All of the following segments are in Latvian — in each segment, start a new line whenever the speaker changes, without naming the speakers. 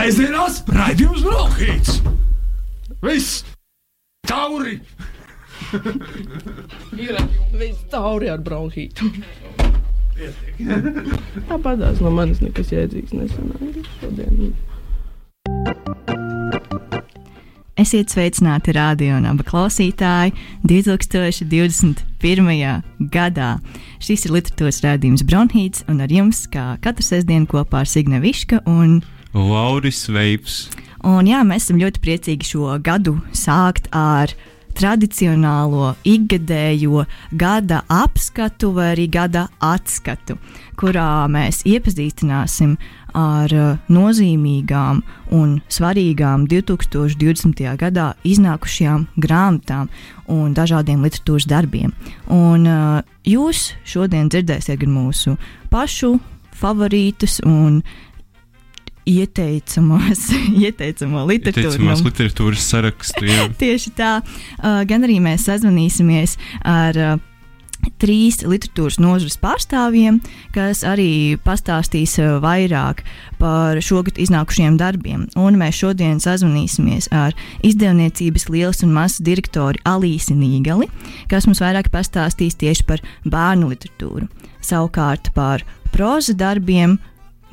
Sēžamās raidījums Brokhīts! Viss! Tauri!
Viss tauri ar bronhītu. Tāpatās no manis nekas jēdzīgs nesanāca šodien.
Esiet sveicināti radio un abu klausītāji 2021. gadā. Šis ir literatūras rādījums Bronhīts, un ar jums, kā katru sestdienu, kopā ar Signe Viška un
Lauris Veips.
Un jā, mēs esam ļoti priecīgi šo gadu sākt ar tradicionālo ikgadējo gada apskatu vai arī gada atskatu, kurā mēs iepazīstināsim ar uh, nozīmīgām un svarīgām 2020. gadā iznākušajām grāmatām un dažādiem literatūras darbiem. Un, uh, jūs šodien dzirdēsiet gan mūsu pašu favorītus un ieteicamos, ieteicamo literatūru.
Teicamās literatūras sarakstu.
Tieši tā, uh, gan arī mēs sazvanīsimies ar uh, trīs literatūras nozares pārstāvjiem, kas arī pastāstīs uh, vairāk par šogad iznākušiem darbiem. Un mēs šodien sazvanīsimies ar izdevniecības lielas un mazas direktori Alīsi Nīgali, kas mums vairāk pastāstīs tieši par bērnu literatūru. Savukārt par proza darbiem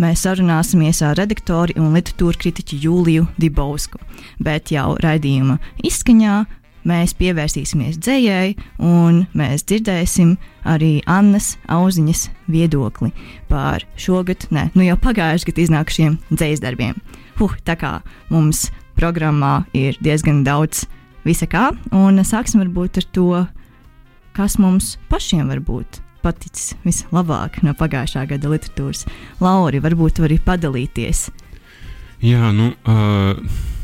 mēs sarunāsimies ar redaktori un literatūra kritiķu Jūliju Dibovsku. Bet jau raidījuma izskaņā mēs pievērsīsimies dzējai, un mēs dzirdēsim arī Annas Auziņas viedokli par šogad, ne, nu jau pagājušajā gadā iznākušiem dzējas darbiem. Huh, tā kā mums programmā ir diezgan daudz visa kā, un sāksim varbūt ar to, kas mums pašiem var būt paticis vislabāk no pagājušā gada literatūras. Lauri, varbūt vari padalīties.
Jā, nu. Uh...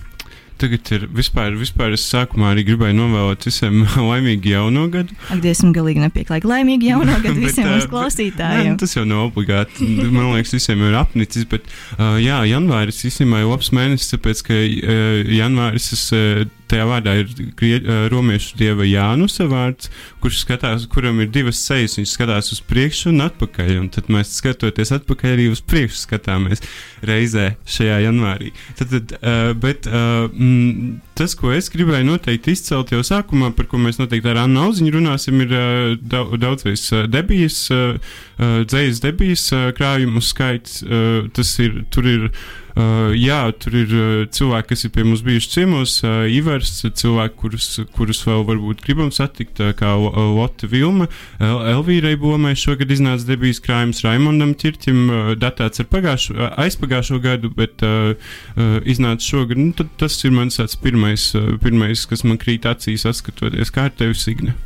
Tagad ir vispār, vispār es sākumā arī gribēju novēlēt visiem laimīgu jauno gadu.
Ak, Dievs, galīgi nepieklājīgi. Laimīgu jauno gadu visiem
Bet,
mūsu
ā,
klausītājiem.
Nē, tas jau nav obligāti. Man liekas, visiem ir apnicis. Bet, uh, jā, janvāris īstenībā ir labs mēnesis, tāpēc ka uh, janvāris es, uh, tajā vārdā ir krie, uh, romiešu dieva Jānusa vārds, kurš skatās, kuram ir divas sejas. Viņš skatās uz priekšu un atpakaļ. Un tad mēs skatoties atpakaļ arī uz priekšu skatāmies reizē šajā janvārī. Tad, tad, uh, bet, uh, mm, tas, ko es gribēju noteikti izcelt jau sākumā, par ko mēs noteikti ar Annu Auziņu runāsim, ir uh, dau- daudzreiz uh, debijas, uh, uh, dzējas debijas uh, krājumu skaits. Uh, tas ir, tur ir, uh, jā, tur ir uh, cilvēki, kas ir pie mums bijuši ciemos, uh, Ivars, cilvēki, kurus, kurus vēl varbūt gribam satikt, uh, kā Lo- uh, Lotte Vilma, El Elvīrai Bomai šogad iznāca debijas krājums Raimondam Čirķim, uh, datēts ar pagājušo, uh, aizpagājušo gadu, bet uh, uh, iznāca šogad. Nu, tad tas ir mans tāds pirmais, uh, pirmais, kas man krīt acīs, skatoties, kā ar tevi Signe.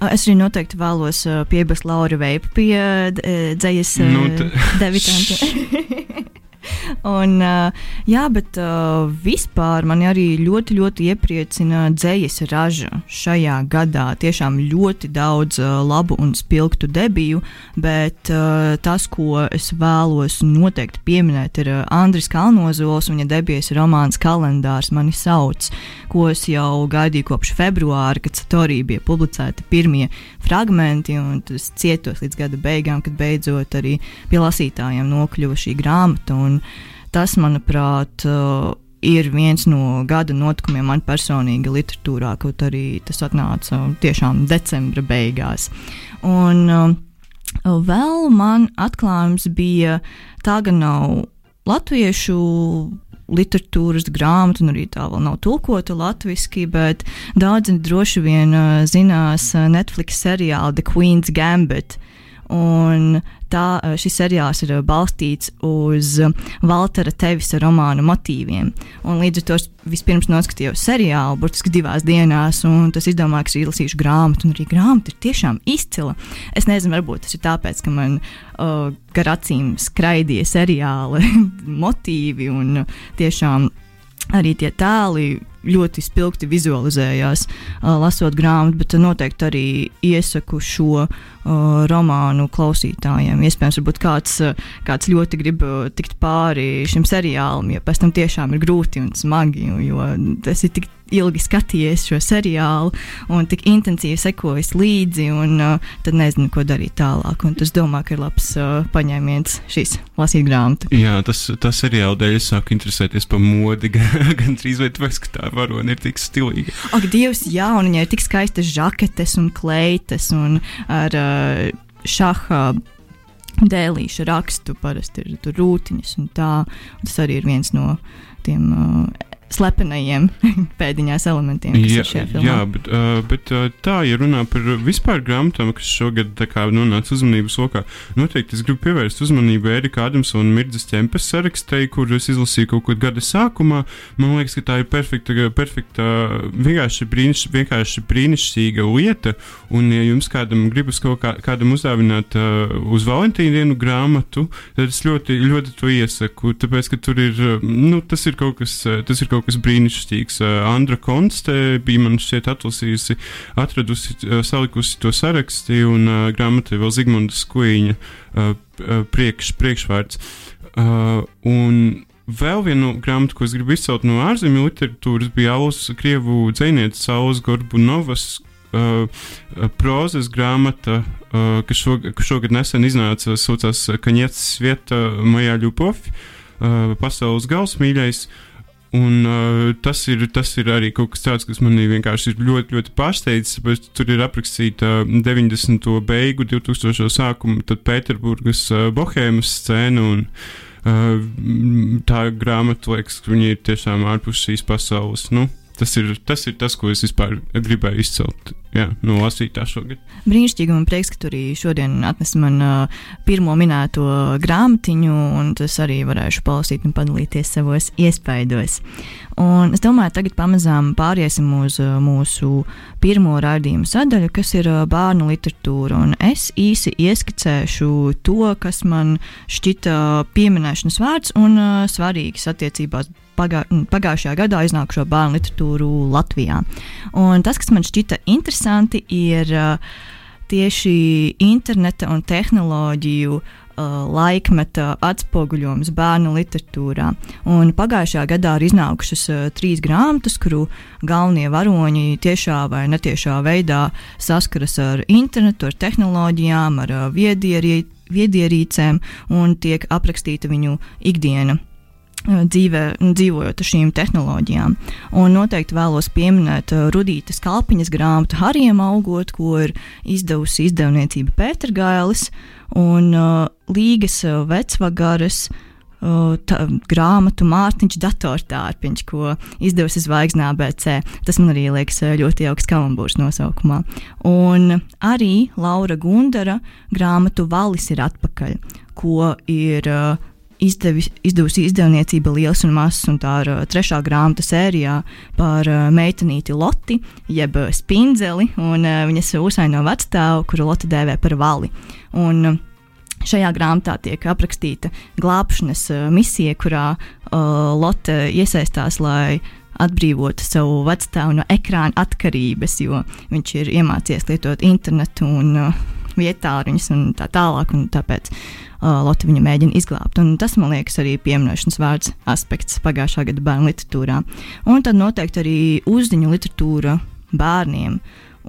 Ā, Es arī noteikti vēlos uh, piebilst Lauru Veipu pie uh, dzējas uh,
Nu, ta-
debitantiem. Un, uh, jā, bet uh, vispār mani arī ļoti, ļoti iepriecina dzējas raža šajā gadā. Tiešām ļoti daudz uh, labu un spilgtu debiju, bet uh, tas, ko es vēlos noteikti pieminēt, ir uh, Andris Kalnozols un viņa debijas romāns Kalendārs mani sauc, ko es jau gaidīju kopš februāra, kad Satorī bija publicēti pirmie fragmenti, un tas cietos līdz gada beigām, kad beidzot arī pie lasītājiem nokļuva šī grāmata. Un tas, manuprāt, uh, ir viens no gada notikumiem man personīgi literatūrā, kaut arī tas atnāca tiešām decembra beigās. Un, um, Vēl man atklājums bija, tā gan nav latviešu literatūras grāmata, un arī tā vēl nav tulkota latviešu, bet daudzi droši vien zinās Netflix seriālu The Queen's Gambit. Un tā, uh, šis seriāls ir uh, balstīts uz uh, Waltera Tevisa romānu motīviem. Un līdz ar to vispirms noskatījos seriālu, burtiski divās dienās, un tas izdomāja, ka es izlasīšu grāmatu, un arī grāmata ir tiešām izcila. Es nezinu, varbūt tas ir tāpēc, ka man uh, gar acīm skraidīja seriāla motīvi un tiešām arī tie tēli ļoti spilgti vizualizējās, lasot grāmatu, bet noteikti arī iesaku šo romānu klausītājiem. Iespējams, kāds, kāds ļoti grib tikt pāri šim seriālam, jo pēc tam tiešām ir grūti un smagi, jo tas ir tik ilgi skatījies šo seriālu un tik intensīvi sekojis līdzi, un uh, tad nezinu, ko darīt tālāk. Un es domāju, ka ir labs uh, paņēmiens šīs lasīt grāmatu.
Jā, tas, tas seriāla dēļ es sāku interesēties par modi. Gan trīs vai tāpēc, ka tā varone ir tik stilīga.
Ak, Dievs, jā, un viņai ir tik skaistas žaketes un kleitas un ar uh, šaha dēlīšu rakstu, parasti ir tur rūtiņas un tā. Un tas arī ir viens no tiem uh, slepenajiem pēdiņās elementiem,
jā. Jā, bet, uh, bet uh, tā, ja runā par vispār grāmatām, kas šogad kā, nonāca uzmanības lokā, noteikti es gribu pievērst uzmanību Erika Adamsona Mirdzas ķempes sarakstei, kur es izlasīju kaut kad gada sākumā. Man liekas, ka tā ir perfekta, perfekta vienkārši, brīniš, vienkārši brīnišķīga lieta, un ja jums kādam gribas kaut kā, kādam uzdāvināt uh, uz Valentīnu dienu grāmatu, tad es ļoti, ļoti to iesaku, tāpēc, ka tur ir, nu, tas ir kaut kas, tas ir kaut kas brīnišķīgs. Uh, Andra Konste bija man šķiet atlasījusi, atradusi, uh, salikusi to saraksti, un uh, grāmatā vēl Zigmundas Kuīņa uh, priekš, priekšvārds. Uh, un Vēl viena grāmata, ko es gribu izcelt no ārzemju literatūras, bija Alus, Krievu dzinieces Alus Gorbunovas uh, prozas grāmata, uh, kas, šog, kas šogad nesen iznāca, saucās Kaņets vieta Majā Ļupofi, uh, pasaules gals mīļais. Un, uh, tas, ir, tas ir arī kaut kas tāds, kas manī vienkārši ir ļoti, ļoti pārsteidzis. Tur ir aprakstīta 90. beigu, 2000. sākuma Pēterburgas uh, bohēmas scēna. Un, uh, tā grāmata liekas, ka viņi ir tiešām ārpus šīs pasaules. Nu, tas, ir, tas ir tas, ko es vispār gribēju izcelt jā, no lasītā šogad.
Brīnišķīgi, man prieks, ka tu arī šodien atnesi man uh, pirmo minēto grāmatiņu, un es arī varēšu palasīt un padalīties savos iespaidos. Un es domāju, tagad pamazām pāriesim uz uh, mūsu pirmo raidījumu sadaļu, kas ir uh, bērnu literatūra. Un es īsi ieskicēšu to, kas man šķita pieminēšanas vērts un uh, svarīgs attiecībās pagā, pagājušajā gadā iznākušo bērnu literatūru Latvijā. Un tas, kas man šķita interesanti, ir uh, tieši interneta un tehnoloģiju uh, laikmeta atspoguļojums bērnu literatūrā. Un pagājušajā gadā ir iznākušas uh, trīs grāmatas, kuru galvenie varoņi tiešā vai netiešā veidā saskaras ar internetu, ar tehnoloģijām, ar uh, viedierī, viedierīcēm un tiek aprakstīta viņu ikdiena dzīvē, dzīvojot ar šīm tehnoloģijām. Un noteikti vēlos pieminēt Rudītas Kalpiņas grāmatu Harijam augot, ko ir izdevusi izdevniecība Pētergailis un uh, Līgas vecvagaras. Uh, tā, grāmatu Mārtiņš datortārpiņš, ko izdevusi Zvaigznā BC. Tas man arī liekas ļoti jauks kalambūrs nosaukumā. Un arī Laura Gundara grāmatu Valis ir atpakaļ, ko ir uh, izdevis, izdevusi izdevniecība Liels un Mazs, un tā ir uh, trešā grāmata sērijā par uh, meitenīti Loti, jeb uh, spindzeli, un uh, viņas usaino vecstāvu, kuru Loti dēvē par vali. Un, uh, Šajā grāmatā tiek aprakstīta glābšanas uh, misija, kurā uh, Lotte iesaistās, lai atbrīvotu savu vecstāvu no ekrāna atkarības, jo viņš ir iemācījies lietot internetu un uh, vietāruņus un tā tālāk. Un tāpēc uh, Lotte viņu mēģina izglābt. Un tas, man liekas, arī pieminēšanas vārds aspekts pagājušā gada bērnu literatūrā. Un tad noteikti arī uzziņu literatūra bērniem.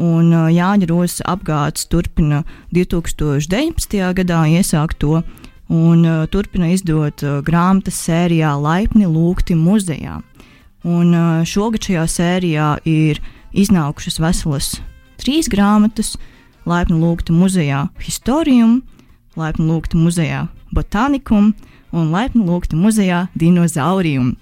Un uh, Jāņa Rozes apgādes turpina 2019. gadā iesākt to un uh, turpina izdot uh, grāmatas sērijā Laipni lūgti muzejā. Un uh, šogad šajā sērijā ir iznākušas veselas trīs grāmatas, Laipni lūgti muzejā Historium, laipni lūgti muzejā Botānikum un laipni lūgti muzejā Dinozaurium.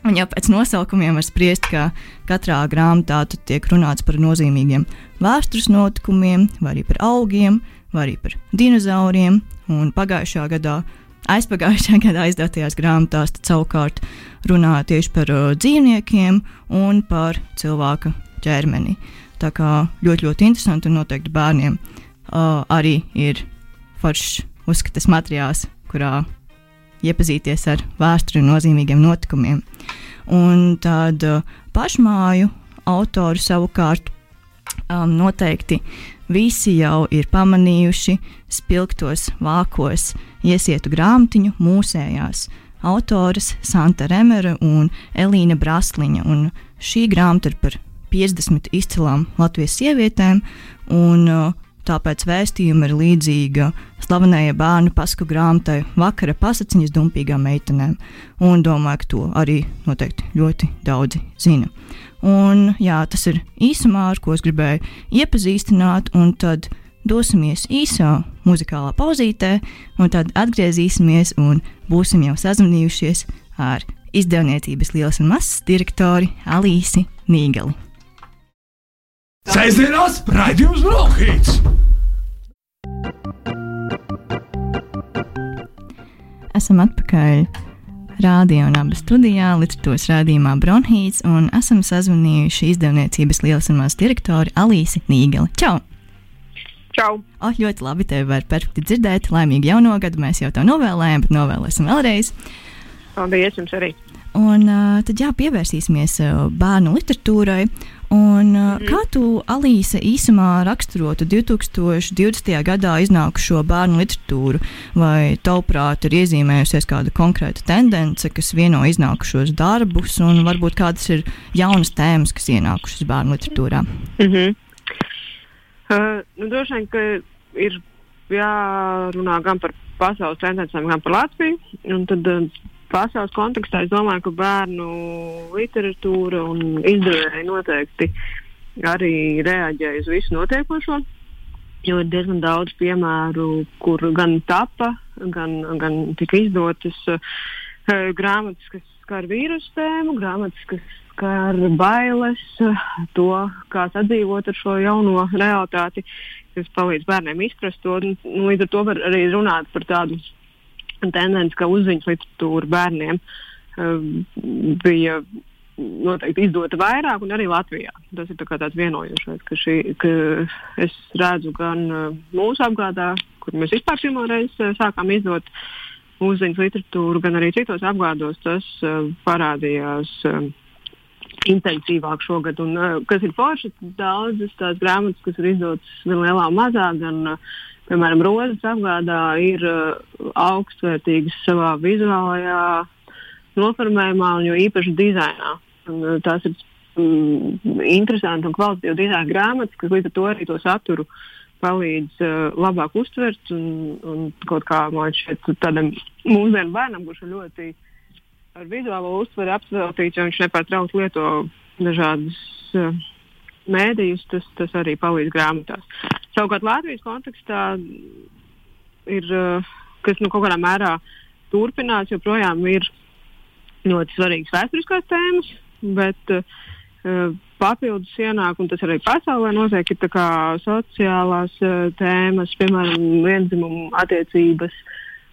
Un jau pēc nosaukumiem var spriest, ka katrā grāmatā tiek runāts par nozīmīgiem vēstures notikumiem, vai arī par augiem, vai arī par dinozauriem. Un pagājušā gadā, aizpagājušā gadā izdottajās grāmatās savukārt runā tieši par uh, dzīvniekiem un par cilvēka ķermeni. Tā kā ļoti, ļoti interesanti un noteikti bērniem uh, arī ir foršs uzskatas materiāls, kurā iepazīties ar vēsturi un nozīmīgiem notikumiem. Un tad uh, pašmāju autori savukārt um, noteikti visi jau ir pamanījuši spilgtos vākos iesietu grāmatiņu mūsējās autoras Santa Remera un Elīna Brasliņa. Un šī grāmata ir par 50 izcilām Latvijas sievietēm, un uh, tāpēc vēstījuma ir līdzīga slavenajai bērnu pasaku grāmatai Vakara pasakiņas dumpīgām meitenēm, un domāju, ka to arī noteikti ļoti daudzi zina. Un, jā, tas ir īsumā, ar ko es gribēju iepazīstināt, un tad dosimies īsā muzikālā pauzītē, un tad atgriezīsimies un būsim jau sazvanījušies ar izdevniecības lielas un mazas direktori Alīsi Nīgali.
Sēžamās raidījums Brokhīts!
Esam atpakaļ Rādio un abas studijā, literatūras rādījumā Bronhīts, un esam sazvanījuši izdevniecības lielas un mazas direktori Alīsi Nīgali. Čau!
Čau!
Oh, ļoti labi tevi var perfekti dzirdēt. Laimīgi jauno gadu mēs jau to novēlējām, bet novēlēsim vēlreiz.
Paldies jums arī!
Un uh, tad jā, pievērsīsimies uh, bērnu literatūrai. Un, uh, mm. Kā tu, Alīse, īsumā raksturotu 2020. gadā iznākušo bērnu literatūru? Vai tavuprāt ir iezīmējusies kāda konkrēta tendence, kas vieno iznākušos darbus, un varbūt kādas ir jaunas tēmas, kas ienākušas bērnu literatūrā?
Mm -hmm. uh, nu, droši vien, ka ir jārunā gan par pasaules tendencēm, gan par Latviju. Un tad uh, pasaules kontekstā es domāju, ka bērnu literatūra un izdevēji noteikti arī reaģē uz visu notiekošo. Jo ir diezgan daudz piemēru, kur gan tapa, gan, gan tika izdotas uh, grāmatas, kas skar vīrusu tēmu, grāmatas, kas skar bailes, uh, to, kā sadzīvot ar šo jauno realitāti, kas palīdz bērniem izprast to. Un, līdz ar to var arī runāt par tādu tendence, ka uzziņas literatūra bērniem uh, bija noteikti izdota vairāk, un arī Latvijā. Tas ir tā tāds vienojošais, ka, šī, ka es redzu gan uh, mūsu apgādā, kur mēs vispār pirmo reizi uh, sākām izdot uzziņas literatūru, gan arī citos apgādos tas uh, parādījās. Uh, intensīvāk šogad. Un, kas ir forši, daudzas tās grāmatas, kas ir izdotas gan lielā, mazā, gan uh, piemēram, rozes apgādā ir uh, augstvērtīgas savā vizuālajā noformējumā un jo īpaši dizainā. Un, uh, tās ir mm, interesanti un kvalitatīvi dizaina grāmatas, kas līdz ar to arī to saturu palīdz uh, labāk uztvert un, un kaut kā man šķiet tādam mūsdienu bērnam, kurš ir ļoti ar vizuālo uztveri apsveltīts, jo viņš nepārtraukti lieto dažādas uh, mēdījus, tas, tas arī palīdz grāmatās. Savukārt Latvijas kontekstā ir, eh, kas nu, kaut kādā mērā turpinās, joprojām ir ļoti svarīgas vēsturiskās tēmas, bet uh, papildus ienāk, un tas arī pasaulē notiek, ir sociālās uh, tēmas, piemēram, vienzimumu attiecības,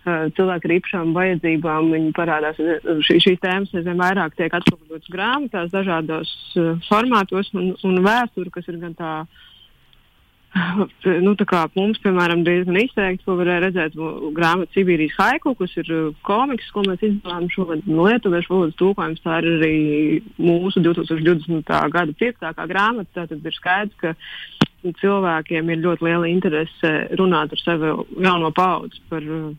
uh, cilvēku ar īpašām vajadzībām. Viņi parādās, šī, šīs tēmas aizvien vairāk tiek atspoguļotas grāmatās, dažādos uh, formātos, un, un vēsture, kas ir gan tā uh, nu, mums, piemēram, diezgan izteikti, ko varēja redzēt grāmatā Sibīrijas haiku, kas ir uh, komiks, ko mēs izdevām šogad no lietuviešu valodas tūkojums. Tā ir arī mūsu 2020. gada piektākā grāmata. Tad ir skaidrs, ka cilvēkiem ir ļoti liela interese runāt ar sevi jauno paudzi par uh,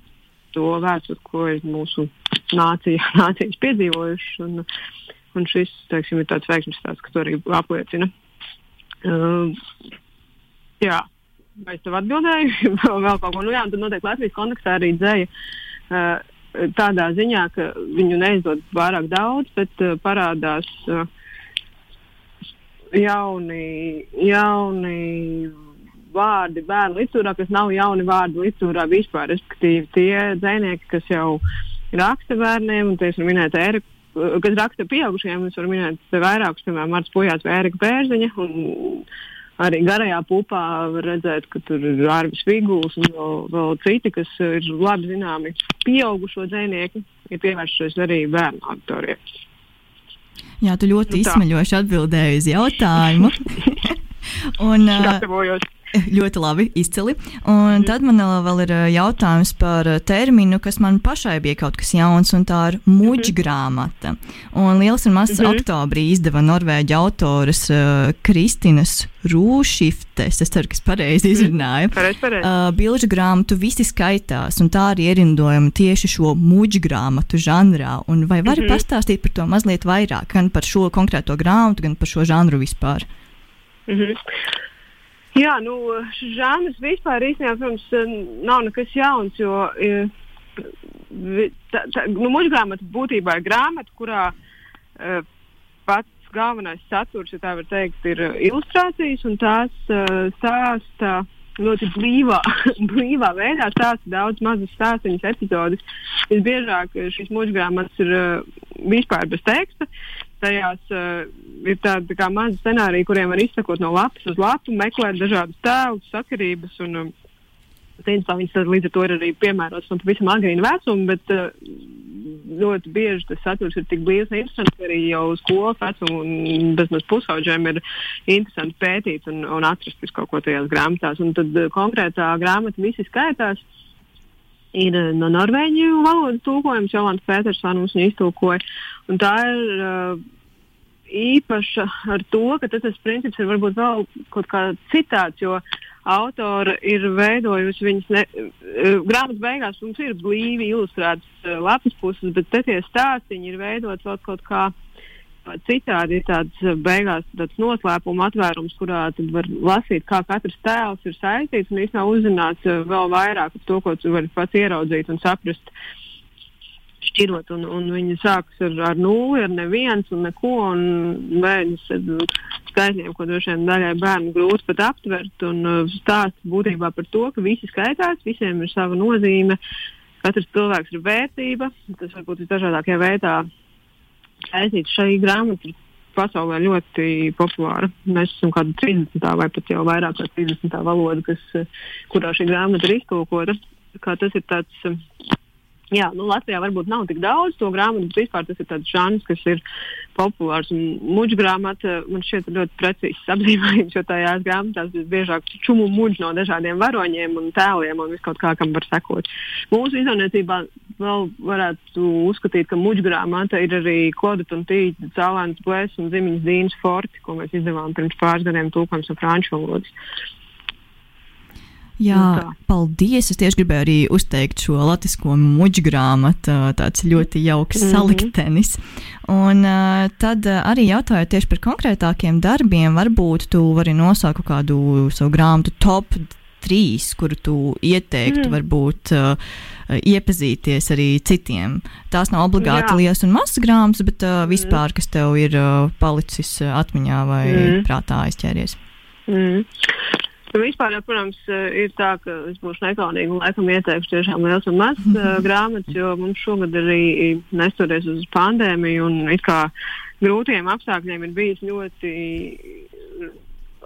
to vēsturi, ko ir mūsu nācija, nācijas piedzīvojuši. Un, un šis, teiksim, ir tāds veiksmīgs stāsts, kas to arī apliecina. Uh, Jā, vai es tev atbildēju? vēl kaut ko. Nu, jā, tad noteikti Latvijas kontekstā arī dzēja. Uh, tādā ziņā, ka viņu neizdod pārāk daudz, bet uh, parādās uh, jauni, jauni vārdi bērnu literatūrā, kas nav jauni vārdi literatūrā vispār. Respektīvi, tie dzinieki, kas jau raksta bērniem, un tas ir minēta Erika. Kas raksta pieaugušajiem, es varu minēt vairākus, piemēram, Marta Pujāts vai Erika Bērziņa. Un, arī garajā pupā var redzēt, ka tur ir Arvis Figuls un vēl, vēl citi, kas ir labi zināmi pieaugušo dzinieki, ir pievērsušies arī bērnu autoriem.
Jā, tu ļoti nu, izsmeļoši atbildēji uz jautājumu. un,
Gatavojos.
Ļoti labi, izcili. Un tad man vēl ir jautājums par terminu, kas man pašai bija kaut kas jauns, un tā ir muģa grāmata. Un Liels un Mazs mm -hmm. oktobrī izdeva norvēģi autoras uh, Kristinas Rūšiftes, es ceru, ka es pareizi izrunāju.
Pareiz, pareiz.
Uh, bilžu grāmatu visi skaitās, un tā arī ierindojama tieši šo muģu grāmatu žanrā. Un vai vari mm -hmm. pastāstīt par to mazliet vairāk, gan par šo konkrēto grāmatu, gan par šo žanru vispār?
Mm -hmm. Jā, nu, žanrs vispār īstenībā, protams, nav nekas jauns, jo tā, tā, nu, muļķa grāmata būtībā ir grāmata, kurā uh, pats galvenais saturs, ja tā var teikt, ir ilustrācijas, un tās uh, stāsta ļoti blīvā, blīvā veidā, stāsta daudz mazas stāstīņas epizodes. Visbiežāk šīs muļķa grāmatas ir uh, vispār bez teksta, tajās uh, ir tādi tā mazi scenāriji, kuriem var izsakot no lapas uz lapu, meklēt dažādus tēlus, sakarības. Un, um, Principā viņas līdz ar to ir arī piemērotas no pavisam agrīna vecuma, bet uh, ļoti bieži tas saturs ir tik blīvs un interesants, ka arī jau skolas vecuma un bezmaz pusauģiem ir interesanti pētīt un, un atrast kaut ko tajās grāmatās. Un tad uh, konkrētā grāmata visi skaitās ir no norvēģu valodas tūkojums, Jolanta Petersona mums viņu iztūkoja. Un tā ir uh, īpaša ar to, ka tas princips ir varbūt vēl kaut kā citāds, jo autora ir veidojusi viņas ne, uh, grāmatas beigās, mums ir blīvi ilustrētas uh, lapas puses, bet te tie stāstiņi ir veidot vēl kaut kā citādi ir tāds beigās tāds noslēpuma atvērums, kurā var lasīt, kā katrs tēls ir saistīts un īstenībā uzzināt vēl vairāk par to, ko tu vari pats ieraudzīt un saprast. Šķirot, un, un viņi sākas ar, ar nulli, ar neviens un neko, un bērns skaitļiem, ko droši vien daļai bērnu grūti pat aptvert, un stāsts būtībā par to, ka visi skaitās, visiem ir sava nozīme, katrs cilvēks ir vērtība, tas var būt visdažādākajā veidā saistīts šai grāmatai pasaulē ļoti populāra. Mēs esam kāda 30. vai pat jau vairāk kā 30. valoda, kas, kurā šī grāmata ir iztulkota. Tas ir tāds Jā, nu, Latvijā varbūt nav tik daudz to grāmatu, bet vispār tas ir tāds žanrs, kas ir populārs. Mūģa grāmata man šķiet ļoti precīzi apzīmējama, jo tajās grāmatās visbiežāk čumu muģi no dažādiem varoņiem un tēliem un viskaut kā kam var sekot. Mūsu izdevniecībā vēl varētu uzskatīt, ka muģa grāmata ir arī Klodata un Tīģa, Cēlēns Blēs un Zimiņas Dīnas Forti, ko mēs izdevām pirms pāris gadiem tūkojums no franču valodas.
Jā, nu paldies. Es tieši gribēju arī uzteikt šo latviešu muģu grāmatu. Tāds ļoti jauks mm -hmm. saliktenis. Un uh, tad arī jautājot tieši par konkrētākiem darbiem, varbūt tu vari nosaukt kādu savu grāmatu top trīs, kuru tu ieteiktu, mm. varbūt uh, iepazīties arī citiem. Tās nav obligāti lielas un mazas grāmatas, bet uh, vispār, kas tev ir uh, palicis atmiņā vai mm. prātā aizķēries.
Mm. Vispār, jau, protams, eh, ir tā, ka es būšu nekaunīga un laikam ieteikšu tiešām liels un mazs uh, grāmatas, jo mums šogad arī nestoties uz pandēmiju un it kā grūtiem apstākļiem ir bijis ļoti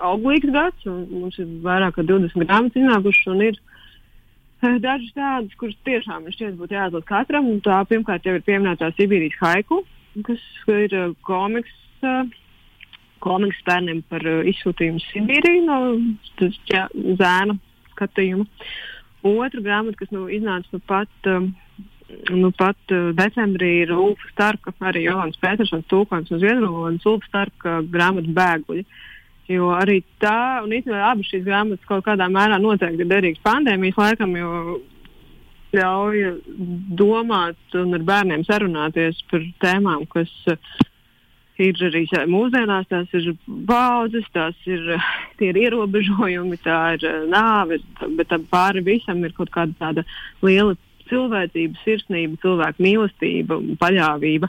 auglīgs gads. Mums ir vairāk kā 20 grāmatas iznākušas un ir uh, dažas tādas, kuras tiešām šķiet būtu jāatlasa katram. Tā pirmkārt jau ir pieminētā Sibīrijas haiku, kas ir uh, komiks. Uh, komiks bērniem par uh, izsūtījumu Sibīriju no jā, zēna skatījuma. Otra grāmata, kas nu, iznāca nu pat, um, nu pat uh, decembrī, ir Ulfa Starka, arī Jolants Petersons, tūkojums no Zviedru valodas, Ulfa Starka grāmata Bēguļi. Jo arī tā, un īstenībā abas šīs grāmatas kaut kādā mērā noteikti ir derīgas pandēmijas laikam, jo ļauj domāt un ar bērniem sarunāties par tēmām, kas uh, ir arī mūsdienās, tās ir baudas, tās ir, ir ierobežojumi, tā ir eh, nāve, bet pāri visam ir kaut kāda tāda liela cilvēcība, sirsnība, cilvēku mīlestība un paļāvība,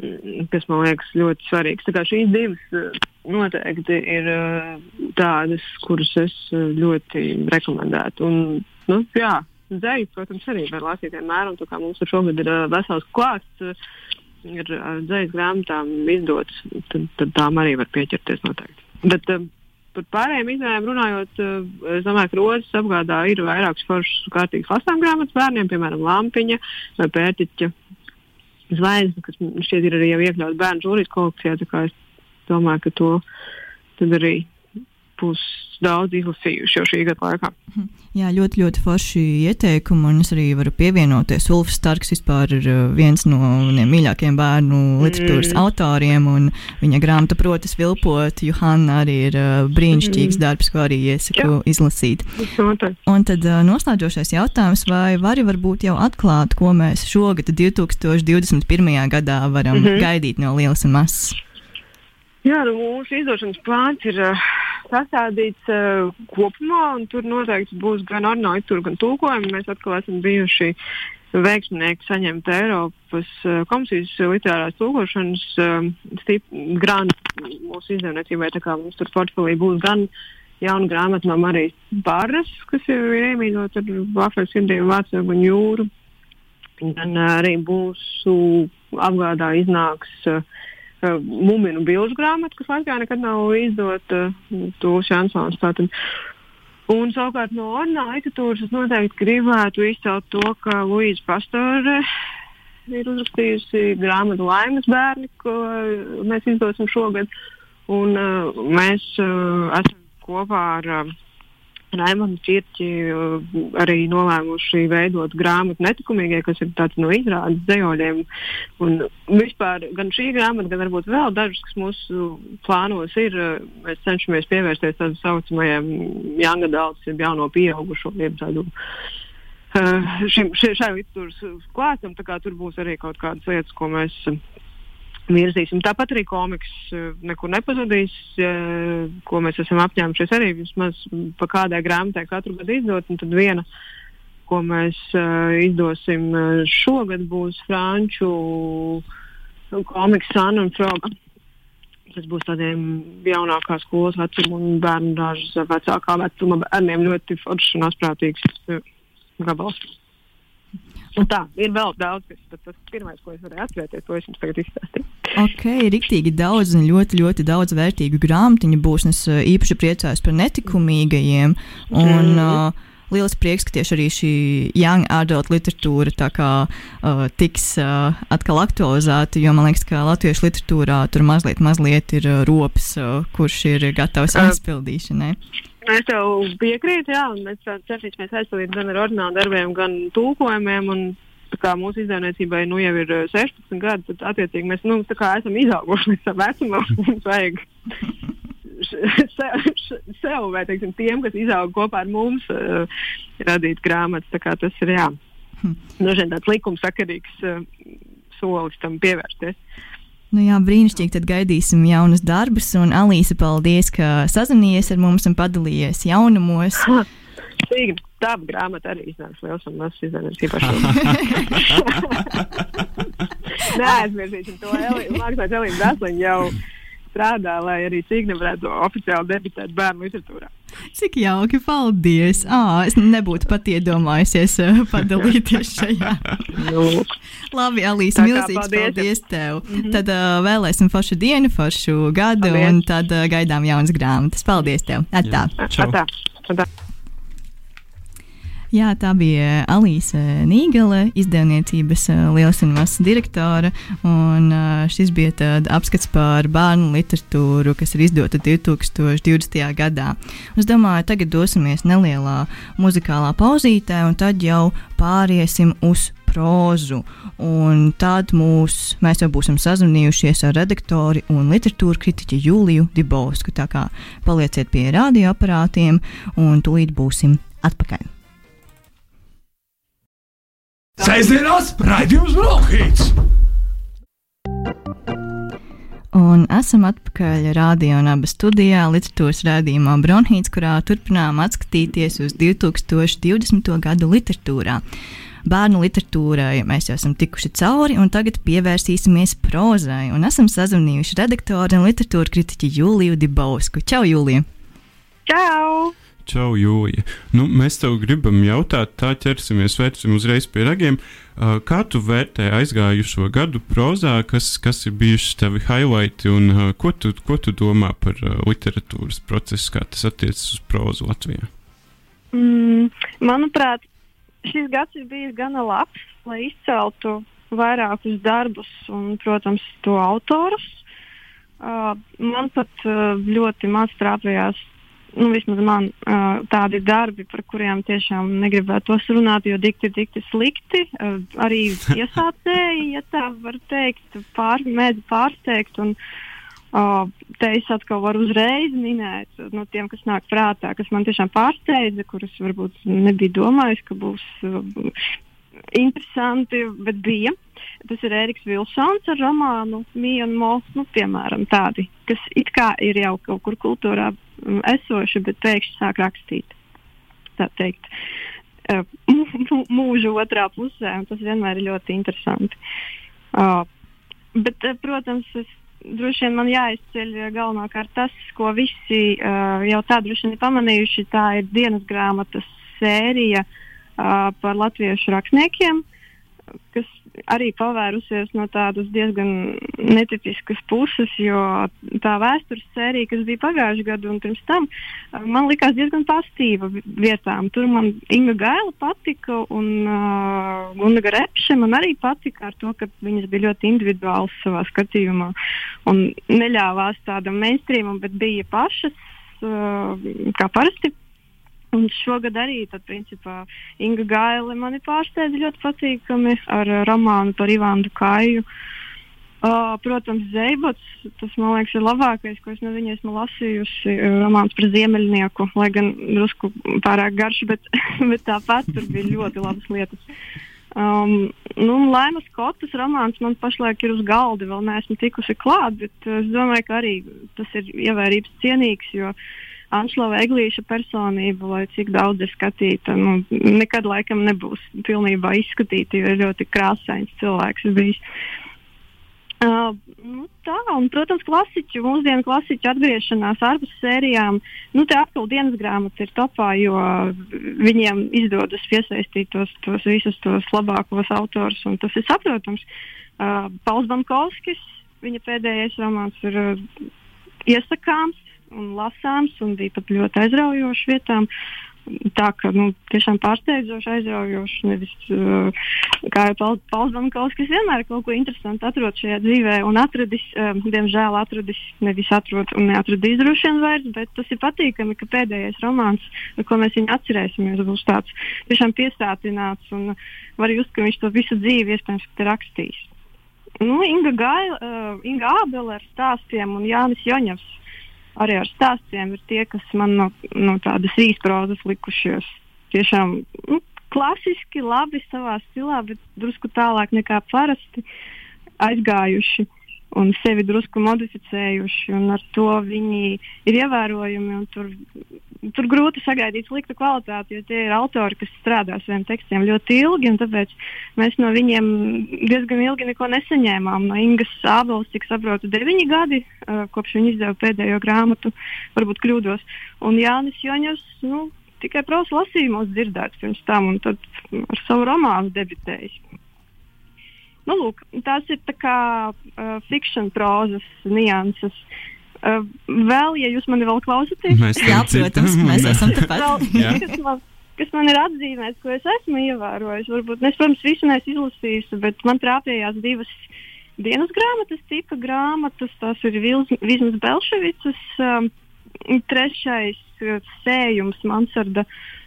mm, kas man liekas ļoti svarīgs. Tā kā šīs divas eh, noteikti ir eh, tādas, kuras es ļoti rekomendētu. Un, nu, jā, Dzēju, protams, arī var lasīt vienmēr, un tā kā mums šogad ir vesels klāsts ir dzīslas grāmatām izdotas, tad, tad tām arī var pieķerties noteikti. Bet, Par pārējiem izmēriem runājot, es domāju, ka rozes apgādā ir vairākas foršas kārtīgas lasām grāmatas bērniem, piemēram, lampiņa vai pērtiķa zvaigzne, kas šķiet ir arī iekļauts bērnu žūrijas kolekcijā. Es domāju, ka to arī būs daudz izlasījuši jau šī gada laikā.
Jā, ļoti, ļoti forši ieteikumi, un es arī varu pievienoties. Ulfs Starks vispār ir uh, viens no mīļākajiem bērnu literatūras mm. autoriem, un viņa grāmata, protams, vilpot, Johanna arī ir uh, brīnišķīgs mm. darbs, ko arī iesaku Jā. izlasīt. Un tad uh, noslēdzošais jautājums, vai vari varbūt jau atklāt, ko mēs šogad, 2021. gadā, varam mm -hmm. gaidīt no lielas un mazas?
Jā, nu, mūsu izdošanas plāns ir uh, sastādīts uh, kopumā, un tur noteikti būs gan ornamentu, gan tulkojumi. Mēs atkal esam bijuši veiksminieki saņemt Eiropas uh, komisijas literārās tulkošanas uh, grāmatu mūsu izdevniecībai. Tā kā mums tur portfelī būs gan jauna grāmata no Marijas Bāras, kas ir iemīļota ar Vāfēlu sirdīm, Vācu un jūru. Gan uh, arī mūsu apgādā iznāks uh, Mūminu bilžu grāmatu, kas Latvijā nekad nav izdota, to Šansons. Tātad. Un savukārt no ornamentāla literatūras es noteikti gribētu izcelt to, ka Luīza Pastore ir uzrakstījusi grāmatu Laimes bērni, ko mēs izdosim šogad. Un, uh, mēs uh, esam kopā ar uh, Raimondu Čirķi uh, arī nolēmuši veidot grāmatu netikumīgie, kas ir tāds no izrādes dzējoļiem. Un vispār gan šī grāmata, gan varbūt vēl dažas, kas mūsu plānos ir, uh, mēs cenšamies pievērsties tādam saucamajam young adults, jeb jauno pieaugušo, jeb tādu. Uh, šim, šai, literatūras klāstam, tur būs arī kaut kādas lietas, ko mēs virzīsim. Tāpat arī komiks eh, nekur nepazudīs, eh, ko mēs esam apņēmušies arī vismaz pa kādai grāmatai katru gadu izdot. Tad viena, ko mēs uh, izdosim šogad, būs franču komiks Sanna un Froga. Tas būs tādiem jaunākā skolas vecuma un bērnu dažas vecākā vecuma bērniem ļoti foršs un asprātīgs gabals. Un tā ir vēl daudz, kas tas, tas pirmais, ko es varēju atcerēties, to es jums tagad izstāstīju.
Ok, rīktīgi daudz un ļoti, ļoti daudz vērtīgu grāmatiņu būs. Es uh, īpaši priecājos par netikumīgajiem. Un, mm. uh, Liels prieks, ka tieši arī šī young adult literatūra kā, uh, tiks uh, atkal aktualizēta, jo man liekas, ka latviešu literatūrā tur mazliet, mazliet ir uh, rops, uh, kurš ir gatavs aizpildīšanai. Uh.
Es tev piekrītu, jā, un mēs cenšamies aizpildīt gan ar ordinālu darbiem, gan tulkojumiem. Un, kā mūsu izdevniecībai nu, jau ir 16 gadi, tad attiecīgi mēs nu, esam izauguši līdz tam vecumam. Mums vajag sev, sev vai teiksim, tiem, kas izaug kopā ar mums, uh, radīt grāmatas. Tas ir jā, hm. nu, tāds likumsakarīgs uh, solis tam pievērsties.
Nu jā, brīnišķīgi. Tad gaidīsim jaunas darbus. Un Alīsa, paldies, ka sazvanījies ar mums un padalījies jaunumos.
Sīga, tā grāmata arī iznāks liels un mazs izdevums īpaši. Nē, aizmirsīsim to. Mākslinieks Elīna Dasliņa jau strādā, lai arī Cīgna varētu oficiāli debitēt bērnu literatūrā.
Cik jauki, paldies! À, es nebūtu pat iedomājusies uh, padalīties šajā.
nu,
Labi, Alīsa, milzīgs paldies, paldies tev. Mm -hmm. Tad uh, vēlēsim foršu dienu, foršu gadu, paldies. un tad uh, gaidām jaunas grāmatas. Paldies tev! Atā!
Atā. Atā.
Jā, tā bija Alīsa Nīgala, izdevniecības eh, Lielas un Masas direktore. Un eh, šis bija apskats par bērnu literatūru, kas ir izdota 2020. gadā. Es domāju, tagad dosimies nelielā muzikālā pauzītē, un tad jau pāriesim uz prózu. Un tad mūs, mēs jau būsim sazvanījušies ar redaktori un literatūra kritiķi Juliju Dibovsku. Tā kā palieciet pie radioaparātiem, un tūlīt būsim atpakaļ.
Sēžamās raidījums Brokhīts!
Un esam atpakaļ radio un abas studijā, literatūras rādījumā Bronhīts, kurā turpinām atskatīties uz 2020. gadu literatūrā. Bērnu literatūrai mēs jau esam tikuši cauri, un tagad pievērsīsimies prozai. Un esam sazvanījuši redaktoru un literatūra kritiķi Jūliju Dibausku. Čau, Jūlija!
Čau!
Čau, Jūja. Nu, mēs tev gribam jautāt, tā ķersimies vērsim uzreiz pie ragiem. Kā tu vērtē aizgājušo gadu prozā, kas, kas ir bijuši tavi highlighti un ko, tu, ko tu domā par literatūras procesu, kā tas attiecas uz prozu Latvijā?
Mm, manuprāt, šis gads ir bijis gana labs, lai izceltu vairākus darbus un, protams, to autorus. Uh, man pat uh, ļoti maz trāpījās nu, vismaz man uh, tādi darbi, par kuriem tiešām negribētos runāt, jo dikti dikti slikti. Uh, arī iesācēji, ja tā var teikt, pār, mēdz pārsteigt. Un, uh, te es atkal varu uzreiz minēt no tiem, kas nāk prātā, kas man tiešām pārsteidza, kurus varbūt nebija domājis, ka būs uh, interesanti, bet bija. Tas ir Eriks Vilsons ar romānu Mija un Mo, nu, piemēram, tādi, kas it kā ir jau kaut kur kultūrā mm, esoši, bet pēkšņi sāk rakstīt. Tā teikt, uh, mūža otrā pusē, un tas vienmēr ir ļoti interesanti. Uh, bet, uh, protams, es, droši vien man jāizceļ galvenokārt tas, ko visi uh, jau tā droši vien ir pamanījuši. Tā ir dienas grāmatas sērija uh, par latviešu rakstniekiem, kas arī pavērusies no tādas diezgan netipiskas puses, jo tā vēstures sērija, kas bija pagājušajā gadā un pirms tam, man likās diezgan pastīva vietām. Tur man Inga Gaila patika un uh, Gunga Repše man arī patika ar to, ka viņas bija ļoti individuāls savā skatījumā un neļāvās tādam mainstreamam, bet bija pašas, uh, kā parasti Un šogad arī, tad, principā, Inga Gaile mani pārsteidza ļoti patīkami ar romānu par Ivānu Kāju. Uh, protams, Zeibots, tas man liekas, ir labākais, ko es no viņa esmu lasījusi. Romāns par ziemeļnieku, lai gan drusku pārāk garš, bet, bet tāpat tur bija ļoti labas lietas. Um, nu, Laimas Skotas romāns man pašlaik ir uz galda, vēl neesmu tikusi klāt, bet es domāju, ka arī tas ir ievērības cienīgs, jo uh, Anšlova Eglīša personība, lai cik daudz ir skatīta, nu, nekad laikam nebūs pilnībā izskatīta, jo ir ļoti krāsains cilvēks bijis. Uh, nu, tā, un, protams, klasiķu, mūsdienu klasiķu atgriešanās ārpus sērijām, nu, te atkal dienas grāmata ir topā, jo viņiem izdodas piesaistīt tos, tos visus tos labākos autors, un tas ir saprotams. Uh, Pauls Bankovskis, viņa pēdējais romāns ir uh, iesakāms, un lasāms, un bija pat ļoti aizraujošs vietām. Tā kā nu, tiešām pārsteidzoši, aizraujoši. Nevis, uh, kā jau Pauls Bankovs, kas vienmēr kaut ko interesantu atrod šajā dzīvē, un atradis, uh, diemžēl atradis, nevis atrod un neatradis droši vien vairs, bet tas ir patīkami, ka pēdējais romāns, ko mēs viņu atcerēsimies, būs tāds tiešām piesātināts, un var just, ka viņš to visu dzīvi iespējams ir rakstījis. Nu, Inga, Gaila, uh, Inga Ābele ar stāstiem un Jānis Joņevs arī ar stāstiem ir tie, kas man no, no tādas īsprozas likušies. Tiešām nu, klasiski, labi savā stilā, bet drusku tālāk nekā parasti aizgājuši un sevi drusku modificējuši. Ar to viņi ir ievērojami. Tur, tur grūti sagaidīt sliktu kvalitāti, jo tie ir autori, kas strādā saviem tekstiem ļoti ilgi. Tāpēc mēs no viņiem diezgan ilgi neko nesaņēmām. No Ingas Ābolas, cik saprotu, deviņi gadi uh, kopš viņa izdeva pēdējo grāmatu, varbūt kļūdos. Un Jānis Joņos. Nu, Tikai prosa lasījumos dzirdēts pirms tam, un tad ar savu romānu debitējis. Nu, lūk, tās ir tā kā uh, fikšana prozas nianses. Uh, vēl, ja jūs mani vēl klausāties,
Mēs
Jā, protams, mēs esam tepat.
Kas, man, kas man ir atzīmēts, ko es esmu ievērojis. Varbūt, es, protams, visu neesmu izlasījis, bet man trāpījās divas dienas grāmatas, tipa grāmatas. Tas ir Vizmas Belševicas, um, trešais uh, sējums Mansarda. Uh,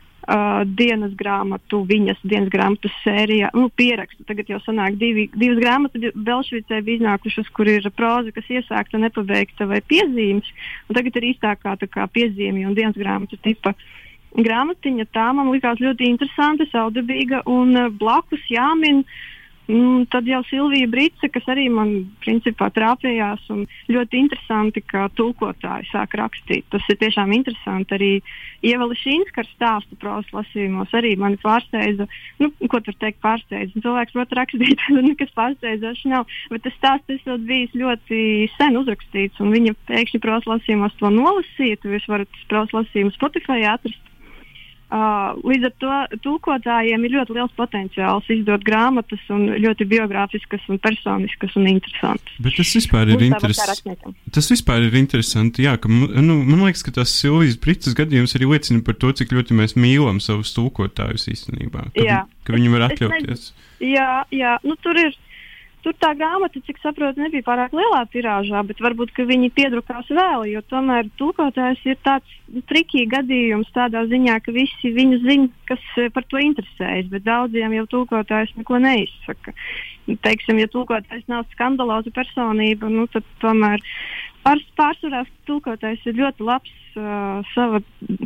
dienas grāmatu, viņas dienas grāmatu sērijā, nu, pierakstu. Tagad jau sanāk divi, divas grāmatas Belšvicē bija iznākušas, kur ir proza, kas iesākta, nepabeigta vai piezīmes. Tagad ir īstākā tā kā piezīmju un dienas grāmatu tipa grāmatiņa. Tā man likās ļoti interesanta, saudabīga un uh, blakus jāmin. Mm, tad jau Silvija Brīsīs, kas arī man principā trāpījās, un ļoti interesanti, ka tulkotāji sāk rakstīt. Tas ir tiešām interesanti. Arī Ieva Lišīnska ar stāstu prozas lasījumos arī mani pārsteidza. Nu, ko tur teikt, pārsteidza? Cilvēks prot rakstīt, nekas pārsteidzošs nav. Bet tas stāsts esot bijis ļoti sen uzrakstīts, un viņa pēkšņi prozas lasījumos to nolasīt. Jūs varat prozas lasījumu Spotify atrast. Uh, līdz ar to tulkotājiem ir ļoti liels potenciāls izdot grāmatas, un ļoti biogrāfiskas, un personiskas un interesantas.
Bet tas vispār ir
rakstniekam.
Tas vispār ir interesanti. Jā, ka, nu, man liekas, ka tas Silvijas Brīsīs gadījums arī liecina par to, cik ļoti mēs mīlam savus tulkotājus īstenībā. Ka,
Jā.
ka viņi var
Es
atļauties.
Jā, jā nu, tur ir. Tur tā grāmata, cik saprotu, nebija pārāk lielā tirāžā, bet varbūt viņi piedrukās vēl, jo tomēr tulkotājs ir tāds trikīgs gadījums tādā ziņā, ka visi viņu zina, kas eh, par to interesējas, bet daudziem jau tulkotājs neko neizsaka. Teiksim, ja tulkotājs nav skandaloza personība, nu, tad tomēr pārs, pārsvarā tulkotājs ir ļoti labs uh, sava,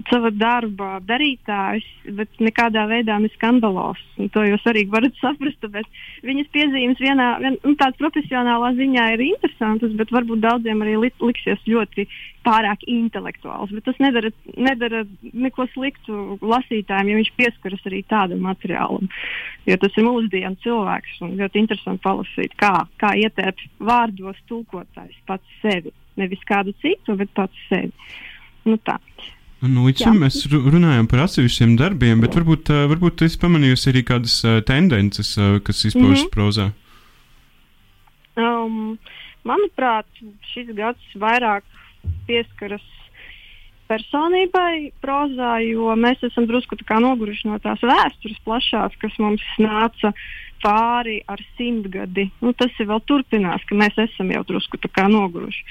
sava darba darītājs, bet nekādā veidā ne skandalos. To jūs arī varat saprast, viņas piezīmes vienā, vien, nu, tādā profesionālā ziņā ir interesantas, bet varbūt daudziem arī li, liksies ļoti pārāk intelektuāls. Bet tas nedara, nedara neko sliktu lasītājiem, ja viņš pieskaras arī tādam materiālam. Jo tas ir mūsdienu cilvēks un ļoti interesanti palasīt, kā, kā ietērp vārdos tulkotājs pats sevi nevis kādu citu, bet pats sevi. Nu, tā.
Nu, līdz šim mēs runājam par atsevišķiem darbiem, bet varbūt, varbūt jūs pamanījusi arī kādas tendences, kas izpaužas mm -hmm. prozā.
Um, manuprāt, šis gads vairāk pieskaras personībai prozā, jo mēs esam drusku noguruši no tās vēstures plašās, kas mums nāca pāri ar simtgadi. Nu, tas ir vēl turpinās, ka mēs esam jau drusku noguruši.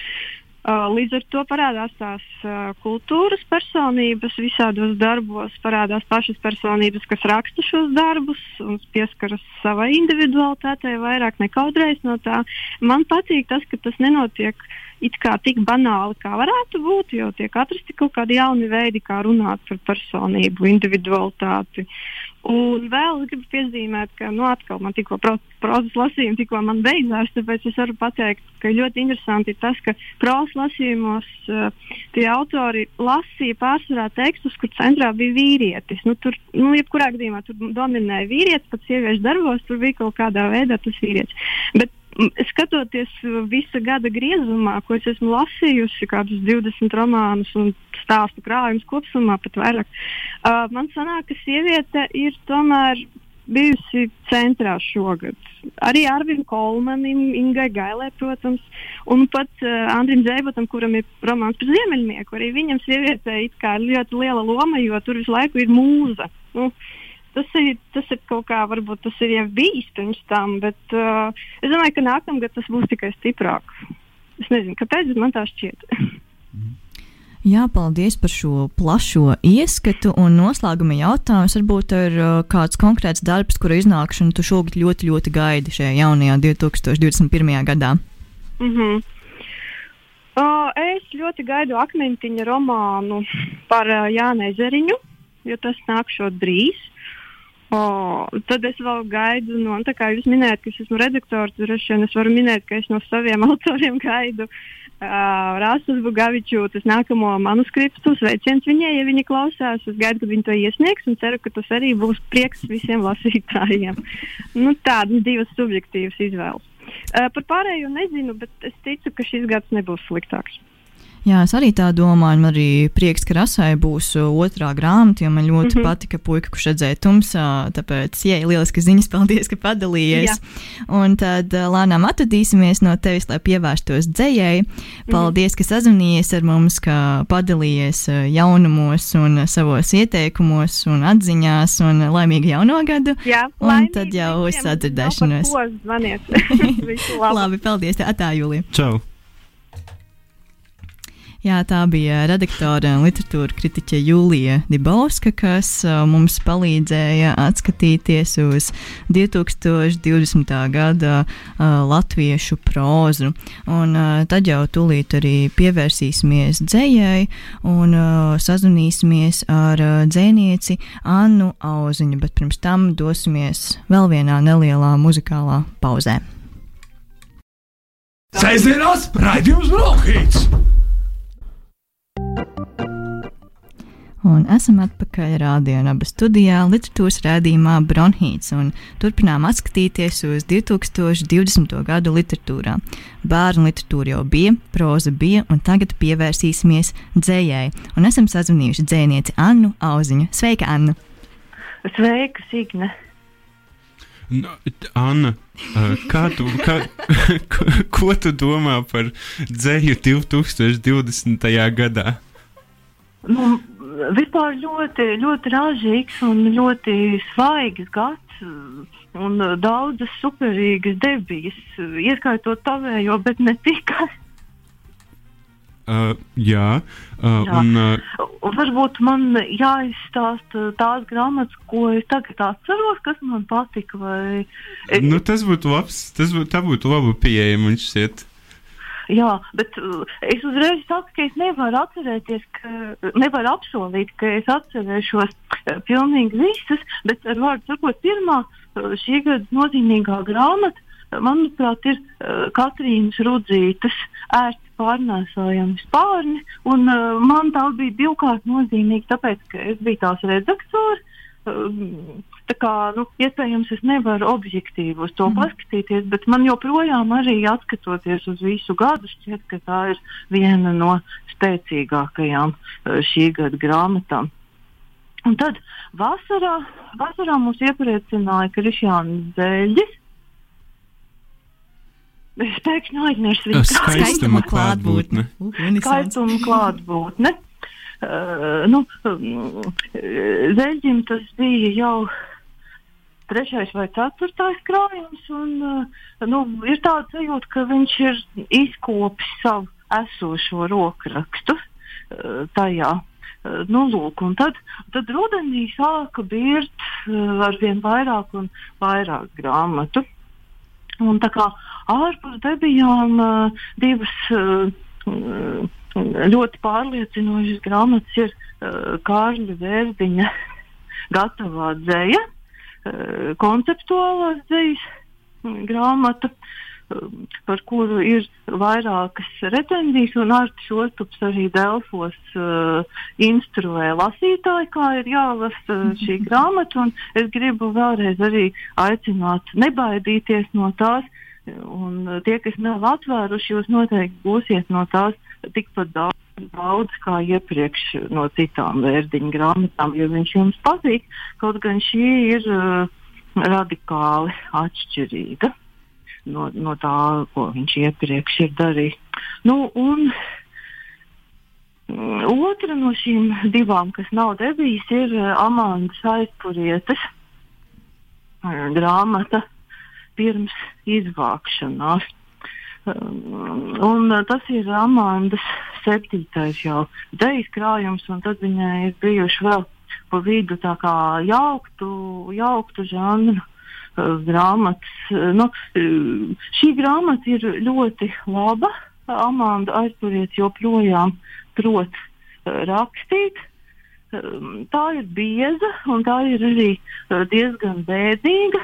Uh, līdz ar to parādās tās uh, kultūras personības visādos darbos, parādās pašas personības, kas raksta šos darbus un pieskaras savai individualitātei vairāk nekaudreiz no tā. Man patīk tas, ka tas nenotiek it kā tik banāli, kā varētu būt, jo tiek atrasti kaut kādi jauni veidi, kā runāt par personību, individualitāti. Uh, Un vēl es gribu piezīmēt, ka nu, atkal man tikko pro, prozas lasījumi tikko man beidzās, tāpēc es varu pateikt, ka ļoti interesanti ir tas, ka prozas lasījumos uh, tie autori lasīja pārsvarā tekstus, kur centrā bija vīrietis. Nu, tur, nu, jebkurā gadījumā tur dominēja vīrietis, pat sieviešu darbos tur bija kaut kādā veidā tas vīrietis. Bet skatoties visa gada griezumā, ko es esmu lasījusi, kādus 20 romānus un stāstu krājumus kopumā, pat vairāk, uh, man sanāk, ka sieviete ir tomēr bijusi centrā šogad. Arī Arvim Kolmanim, Ingai Gailē, protams, un pat uh, Andrim Zēbotam, kuram ir romāns par ziemeļnieku. Arī viņam sievietē ir ļoti liela loma, jo tur visu laiku ir mūza. Nu, tas ir, tas ir kaut kā, varbūt tas ir jau bijis pirms tam, bet uh, es domāju, ka nākamgad tas būs tikai stiprāk. Es nezinu, kāpēc, man tā šķiet.
Jā, paldies par šo plašo ieskatu. Un noslēguma jautājums varbūt ir uh, kāds konkrēts darbs, kura iznākšanu tu šogad ļoti, ļoti gaidi šajā jaunajā 2021. gadā.
Mm -hmm. uh, es ļoti gaidu akmentiņa romānu par uh, Jānu Ezeriņu, jo tas nākšot drīz. O, tad es vēl gaidu, no, tā kā jūs minējāt, ka es esmu redaktors, droši vien es varu minēt, ka es no saviem autoriem gaidu uh, Rāsas Bugavičūtas nākamo manuskriptu. Sveiciens viņai, ja viņa klausās. Es gaidu, kad viņa to iesniegs un ceru, ka tas arī būs prieks visiem lasītājiem. Nu, tādas divas subjektīvas izvēles. Uh, par pārējo nezinu, bet es ticu, ka šis gads nebūs sliktāks.
Jā, es arī tā domāju. Man arī prieks, ka Rasai būs uh, otrā grāmata, jo man ļoti mm -hmm. patika puika, kurš redzēja tumsā. Tāpēc, jā, lieliski ziņas, paldies, ka padalījies. Jā. Un tad uh, lēnām atradīsimies no tevis, lai pievērstos dzējai. Mhm. Paldies, mm -hmm. ka sazvanījies ar mums, ka padalījies uh, jaunumos un savos ieteikumos un atziņās un laimīgu jauno gadu.
Jā,
un tad jau uz sadzirdēšanos.
labi.
labi, paldies, tā, tā Jūlija.
Čau!
Jā, tā bija redaktore un literatūra kritiķe Jūlija Dibauska, kas uh, mums palīdzēja atskatīties uz 2020. gada uh, latviešu prózu. Un, uh, tad jau tūlīt arī pievērsīsimies dzējai un uh, sazvanīsimies ar uh, dzēnieci Annu Auziņu, bet pirms tam dosimies vēl vienā nelielā muzikālā pauzē.
Sēdzienās raidījums Brokhīts!
Un esam atpakaļ Rādio Naba studijā, literatūras rādījumā Bronhīts, un turpinām atskatīties uz 2020. gadu literatūrā. Bērnu literatūra jau bija, proza bija, un tagad pievērsīsimies dzējai. Un esam sazvanījuši dzēnieci Annu Auziņu. Sveika, Anna!
Sveika, Signe!
Nu, Anna, kā tu, kā, ko, ko tu domā par dzēju 2020. gadā?
Nu,
vispār ļoti, ļoti ražīgs un ļoti svaigs gads. Un uh, daudzas superīgas debijas, uh, ieskaitot tavējo, bet ne tikai.
Uh, jā, uh,
Jā.
un uh,
Varbūt man jāizstāsta tās grāmatas, ko es tagad atceros, kas man patika. Vai...
nu, tas būtu labs. Tas būtu, būtu laba pieeja man šķiet.
Jā, bet uh, es uzreiz saku, ka es nevaru atcerēties, ka nevaru apsolīt, ka es atcerēšos uh, pilnīgi visas, bet ar vārdu sakot, pirmā uh, šī gada nozīmīgā grāmata, uh, manuprāt, ir uh, Katrīnas Rudzītas ērti pārnēsājami spārni, un uh, man tā bija divkārt nozīmīga, tāpēc, ka es biju tās redaktors. Um, Tā kā, nu, iespējams, es nevaru objektīvi uz to mm. paskatīties, bet man joprojām, arī skatoties uz visu gadu, šķiet, ka tā ir viena no spēcīgākajām uh, šī gada grāmatām. Un tad vasarā, vasarā mūs iepriecināja Krišjāns Zēļģis. Es pēkšņi aizmirsu viņu
Skaistuma klātbūtne.
Skaistuma klātbūtne. Uh, nu, um, Zeļģim tas bija jau trešais vai ceturtais krājums, un uh, nu, ir tāds sajūta, ka viņš ir izkopis savu esošo rokrakstu uh, tajā. Uh, Nu, lūk, tad, tad rudenī sāka birt ar vien vairāk un vairāk grāmatu. Un tā kā ārpus debijām uh, divas uh, ļoti pārliecinošas grāmatas ir uh, Kārļa Vērdiņa gatavā dzēja, uh, konceptuālās dzējas mm, grāmata, um, par kuru ir vairākas recenzijas, un Artis Ostups arī Delfos uh, instruē lasītāju, kā ir jālasa uh, šī grāmata, un es gribu vēlreiz arī aicināt nebaidīties no tās, un tie, kas nav atvēruši, jūs noteikti būsiet no tās tikpat daudz. Daudz kā iepriekš no citām vērtiņu grāmatām, jo viņš jums patīk, kaut gan šī ir uh, radikāli atšķirīga no, no tā, ko viņš iepriekš ir darījis. Nu, un mm, otra no šīm divām, kas nav debijas, ir uh, Amandas aizpurietes uh, grāmata pirms izvākšanās. Un uh, tas ir Amandas septītais jau dejas krājums, un tad viņai ir bijuši vēl pa vidu tā kā jauktu, jauktu žanru uh, grāmatas. Uh, Nu, šī grāmata ir ļoti laba. Amanda aizpuriet joprojām prot rakstīt. Tā ir bieza un tā ir arī diezgan bēdīga.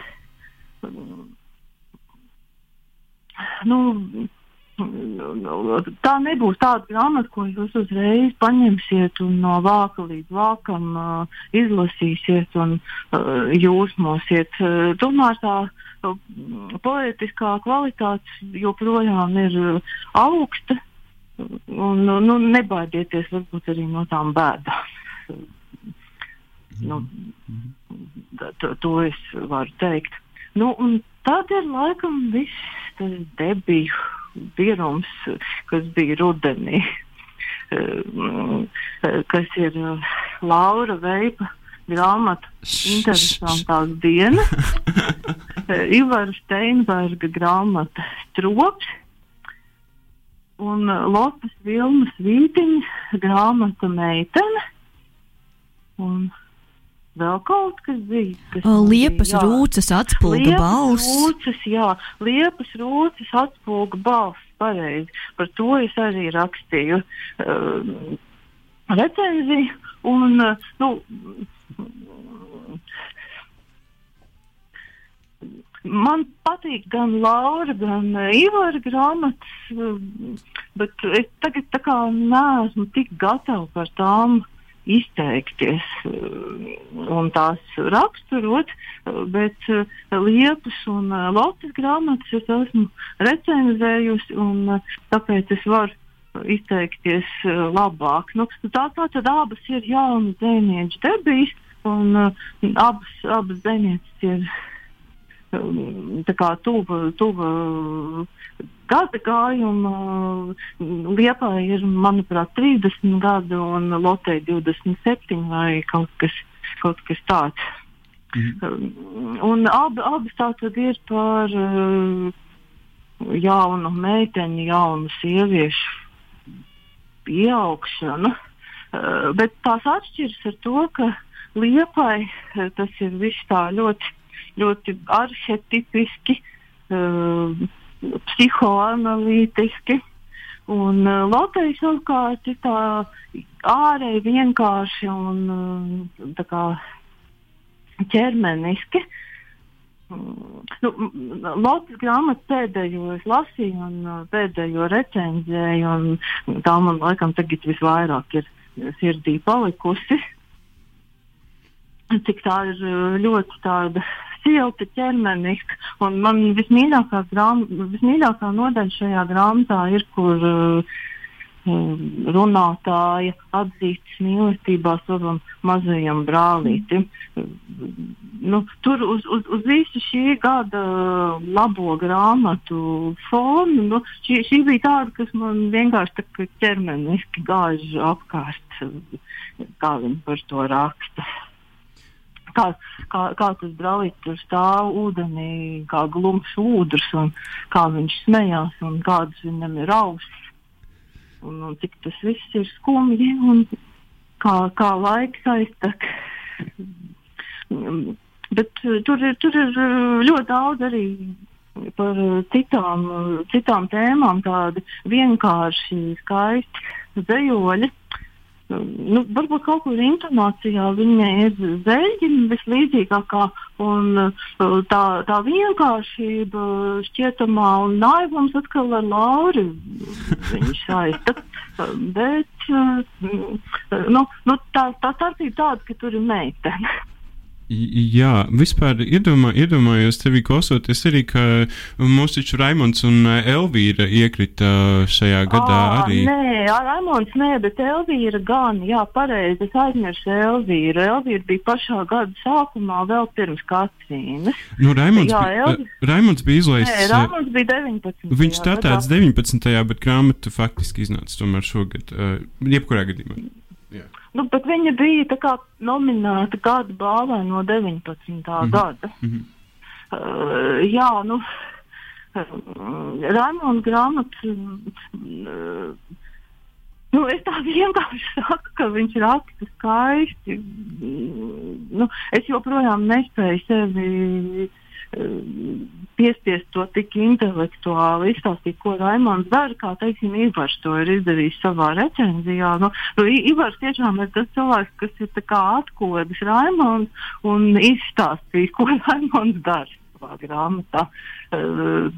Nu, tā nebūs tāda grāmata, ko jūs uzreiz paņemsiet un no vāka līdz vākam uh, izlasīsiet un uh, jūsmosiet. Uh, tomēr tā uh, poetiskā kvalitāte joprojām ir uh, augsta. Un, nu, nu, nebaidieties varbūt arī no tām bēdām. Nu, to, to es varu teikt. Nu, un tad ir laikam viss tas debiju birums, kas bija rudenī, um, kas ir uh, Laura Veipa grāmata Interesantās dienas, Ivara Steinberga grāmata Strops. Un Lopas Vilmas Vītiņa grāmata Meitene. Un vēl kaut kas bija. Kas man bija
Liepas
jā-
rūces atspulga
Liepas
balss.
Rūces, jā, liepas rūces atspūga balss. Pareizi. Par to es arī rakstīju uh, recenziju. Un, uh, nu, Man patīk gan Laura, gan Ivara grāmatas, bet es tagad tā kā neesmu tik gatava par tām izteikties uh, un tās raksturot, uh, bet uh, Liepas un Lotas grāmatas es esmu recenzējusi un tāpēc es varu izteikties labāk. Nu, tā kā tad abas ir jauna dzēniešu debijas un abas, abas dzēnieces ir tuva, tuva gada gājuma. Liepā ir, manuprāt, 30 gadi un Lotei 27 vai kaut kas, kaut kas tāds. Mhm. Un abi, abas tātad ir par uh, jaunu meiteni, jaunu sieviešu pieaugšanu. Uh, bet tās atšķiras ar to, ka liepai uh, tas ir viss tā ļoti, ļoti arhetipiski, uh, psihoanalītiski. Un uh, Latvijas savukārt ir tā ārēji vienkārši un uh, tā kā ķermeniski. Nu, Latvijas grāmatas pēdējo es lasīju, un uh, pēdējo recenzēju, un tā man laikam tagad visvairāk ir sirdī palikusi. Cik tā ir ļoti tāda silta ķermeniska, un man vismīļākā, grām, vismīļākā nodaļa šajā grāmatā ir, kur uh, Um, runātāja atzīstas mīlestībā savam mazajam brālītim. Nu, tur uz, uz, uz visu šī gada labo grāmatu fonu nu, šī, šī bija tāda, kas man vienkārši ķermeniski gāž apkārt, kā viņi par to raksta. Kā, kā, kā tas brālis tur stāv ūdenī, kā glumšs ūdens, un kā viņš smējās, un kādas viņam ir ausis un, un cik tas viss ir skumji un kā, kā laiks aiztek. Bet uh, tur ir, tur ir uh, ļoti daudz arī par uh, citām, citām tēmām, tādi vienkārši skaisti zejoļi. Nu, varbūt kaut kur intonācijā viņa ir zēļģina vislīdzīgākā, un tā, tā vienkāršība šķietamā un naivums atkal ar Lauri viņš saista. Bet nu, nu, tā, tā starpība tāda, ka tur ir meitene.
Jā, vispār iedomā, iedomājos tevi klausoties arī, ka mūsu taču Raimons un eh, Elvīra iekrita šajā gadā à, arī.
Nē, Raimons nē, bet Elvīra gan, jā, pareizi, es aizmirsu Elvīru. Elvīra bija pašā gada sākumā, vēl pirms Katrīnas.
Nu, Raimons, jā, Elvi... Raimons bija izlaists.
Nē, Raimons bija 19.
Viņš startēts 19. bet grāmata faktiski iznāca tomēr šogad, jebkurā gadījumā.
Jā. Nu, bet viņa bija kā, nominēta gada balvai no 19. Mm -hmm. gada. Mm -hmm. uh, jā, nu, uh, Raimonda grāmatas. Uh, Nu, es tā vienkārši saku, ka viņš raksta skaisti. Nu, es joprojām nespēju sevi piespiest to tik intelektuāli izstāstīt, ko Raimons dara, kā, teiksim, Ivars to ir izdarījis savā recenzijā. Nu, nu, Ivars tiešām ir tas cilvēks, kas ir atkodis Raimons un izstāstījis, ko Raimons dara savā grāmatā. Uh,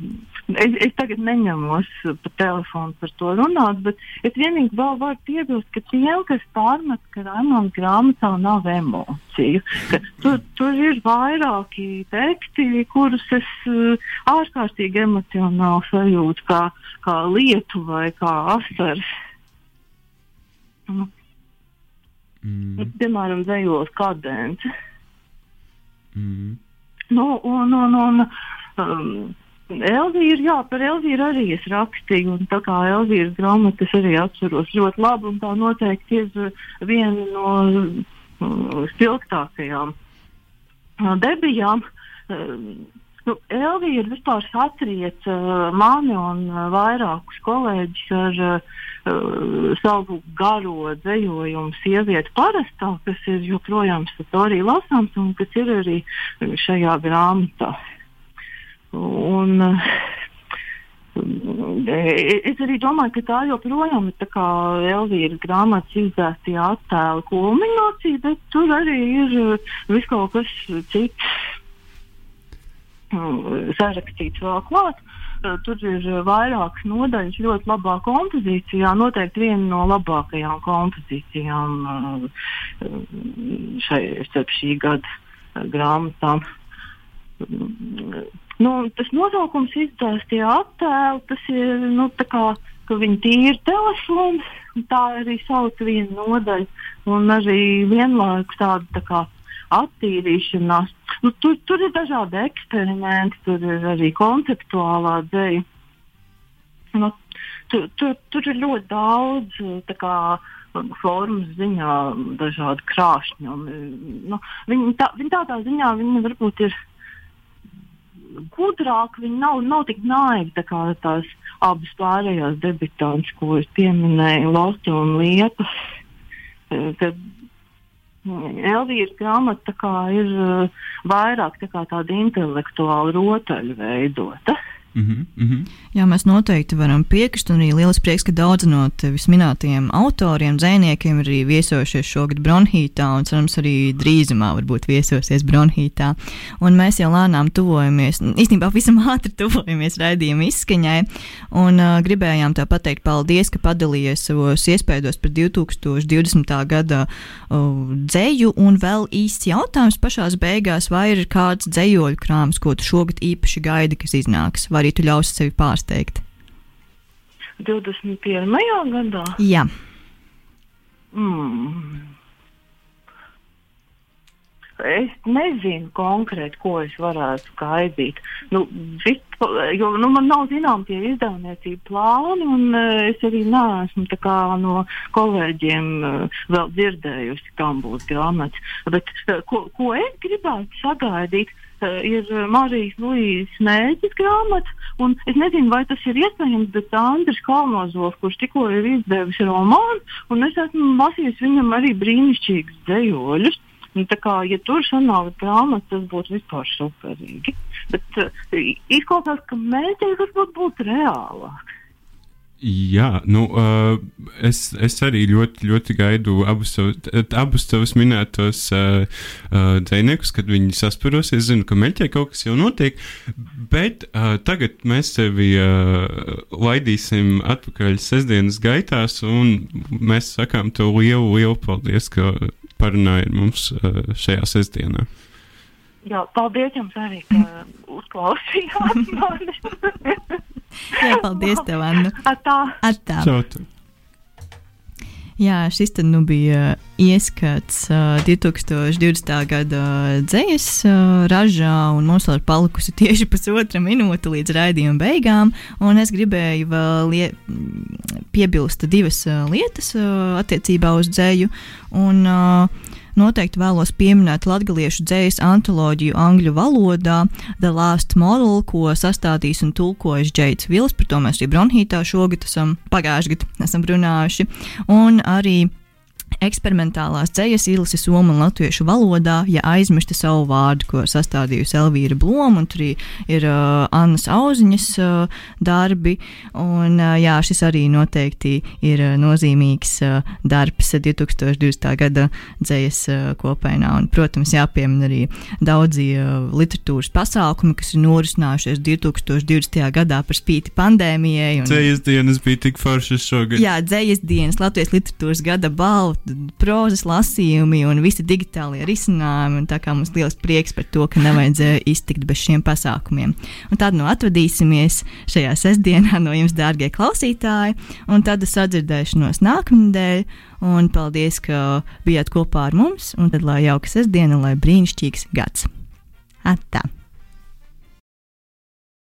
es, es tagad neņemos pa telefonu par to runāt, bet es vienīgi vēl varu piebilst, ka tiem, kas pārmet, ka Raimonda grāmatā nav emociju, ka tur, tur ir vairāki teksti, kurus es uh, ārkārtīgi emocionāli sajūtu, kā, kā lietu vai kā asaras. Nu, mm. Piemēram, dzējos kadence. Mm. Nu, un, un, un, um, Elvīra, jā, par Elvīru arī es rakstīju, un tā kā Elvīras grāmatas arī atceros ļoti labi, un tā noteikti ir viena no uh, spilgtākajām uh, debijām. Nu, Elvija ir vispār satriec uh, mani un uh, vairākus kolēģus ar uh, savu garo dzējojumu sievieti parastā, kas ir joprojām statorija lasāms un kas ir arī šajā grāmatā. Un, uh, Es arī domāju, ka tā joprojām ir Elvīra grāmatas izdzēstie attēli kulminācija, bet tur arī ir viss kaut kas cits sarakstīts vēl klāt. Tur ir vairākas nodaļas ļoti labā kompozīcijā. Noteikti viena no labākajām kompozīcijām šai, starp šī gada grāmatām. Nu, tas nosaukums izdevās attēli, tas ir nu, kā, ka viņi tīri telefons, tā arī sauc viena nodaļa, un arī vienlaikus tāda tā kā attīrīšanās. Nu, tur, tur ir dažādi eksperimenti, tur ir arī konceptuālā dēļa. Nu, tur, tur, tur ir ļoti daudz kā, formas ziņā, dažādi krāšņumi. Nu, viņi, tā, viņi tādā ziņā viņi varbūt ir gudrāki, viņi nav, nav tik naivi tā kā tās abas pārējās debitantes, ko es pieminēju, Lotte un Liepa. Tad Elvīra grāmata ir uh, vairāk tā tāda intelektuāla rotaļa veidota.
Mm -hmm, mm -hmm. Jā, mēs noteikti varam piekrist, un arī liels prieks, ka daudz no tevis minētajiem autoriem, dziniekiem ir arī viesojušies šogad Bronhītā, un cerams, arī drīzumā varbūt viesosies Bronhītā. Un mēs jau lēnām tuvojamies, īstenībā visam ātri tuvojamies raidījuma izskaņai, un uh, gribējām tev pateikt paldies, ka padalījies savos iespējos par 2020. gada uh, dzēju, un vēl īsts jautājums pašās beigās, vai ir kāds dzējoļu krāms, ko tu šogad īpaši gaidi, kas iznāks? Vai arī tu ļausi sevi pārsteigt?
21. gadā?
Jā.
Mm. Es nezinu konkrēti, ko es varētu gaidīt. Nu, vis, jo nu, man nav zināms tie izdevniecību plāni, un uh, es arī neesmu no kolēģiem uh, vēl dzirdējusi, kam būs grāmatas. Bet uh, ko, ko es gribētu sagaidīt? Uh, ir Marijas Luīzes mērķis grāmata. Es nezinu, vai tas ir iespējams, bet Andris Kalnozovs, kurš tikko ir izdevis romānu, un es esmu lasījis viņam arī brīnišķīgus dzējoļus. Nu, tā kā, ja tur sanāk grāmata, tas būtu vispār superīgi. Bet uh, izklausās, ka mērķis varbūt būtu reālāk.
Jā, nu, uh, es, es arī ļoti, ļoti gaidu abus, abus tavus minētos uh, uh, dziniekus, kad viņi sasparosies. Es zinu, ka meļķē kaut kas jau notiek, bet uh, tagad mēs tevi uh, laidīsim atpakaļ sestdienas gaitās, un mēs sakām tev lielu, lielu paldies, ka parunāji ar mums uh, šajā sestdienā.
Jā, paldies jums arī, ka uzklausījāt mani.
Jā, paldies tev, Anna.
Atā.
Atā.
Čau,
Jā, šis tad nu bija ieskats uh, 2020. gada dzīslas uh, ražā, un mums vēl ir palikusi tieši pusotra minūte līdz raidījuma beigām. Es gribēju vēl piebilst divas uh, lietas uh, attiecībā uz dzēju. Un, uh, noteikti vēlos pieminēt latviešu dzējas antoloģiju angļu valodā The Last Model, ko sastādījis un tulkojis Džeits Vils. Par to mēs arī Bronhītā šogad esam pagājušajā gadā esam runājuši. Un arī eksperimentālās ceļas ilsi somu un latviešu valodā, ja aizmirsta savu vārdu, ko sastādījusi Elvīra Bloma, un tur ir uh, Annas Auziņas uh, darbi, un uh, jā, šis arī noteikti ir nozīmīgs uh, darbs 2020. gada dzējas uh, kopainā, un, protams, jāpiemina arī daudzi uh, literatūras pasākumi, kas ir norisinājušies 2020. gadā par spīti pandēmijai.
Un, dzējas dienas bija tik foršas šogad.
Jā, dzējas dienas, Latvijas literatūras gada balva prozas lasījumi un visi digitālie risinājumi. Tā kā mums liels prieks par to, ka nevajadzēja iztikt bez šiem pasākumiem. Un tad nu atvadīsimies šajā sestdienā no jums, dārgie klausītāji, un tad sadzirdēšanos nākamnedēļ. Un paldies, ka bijāt kopā ar mums, un tad lai jauka sestdiena, lai brīnišķīgs gads! Atā!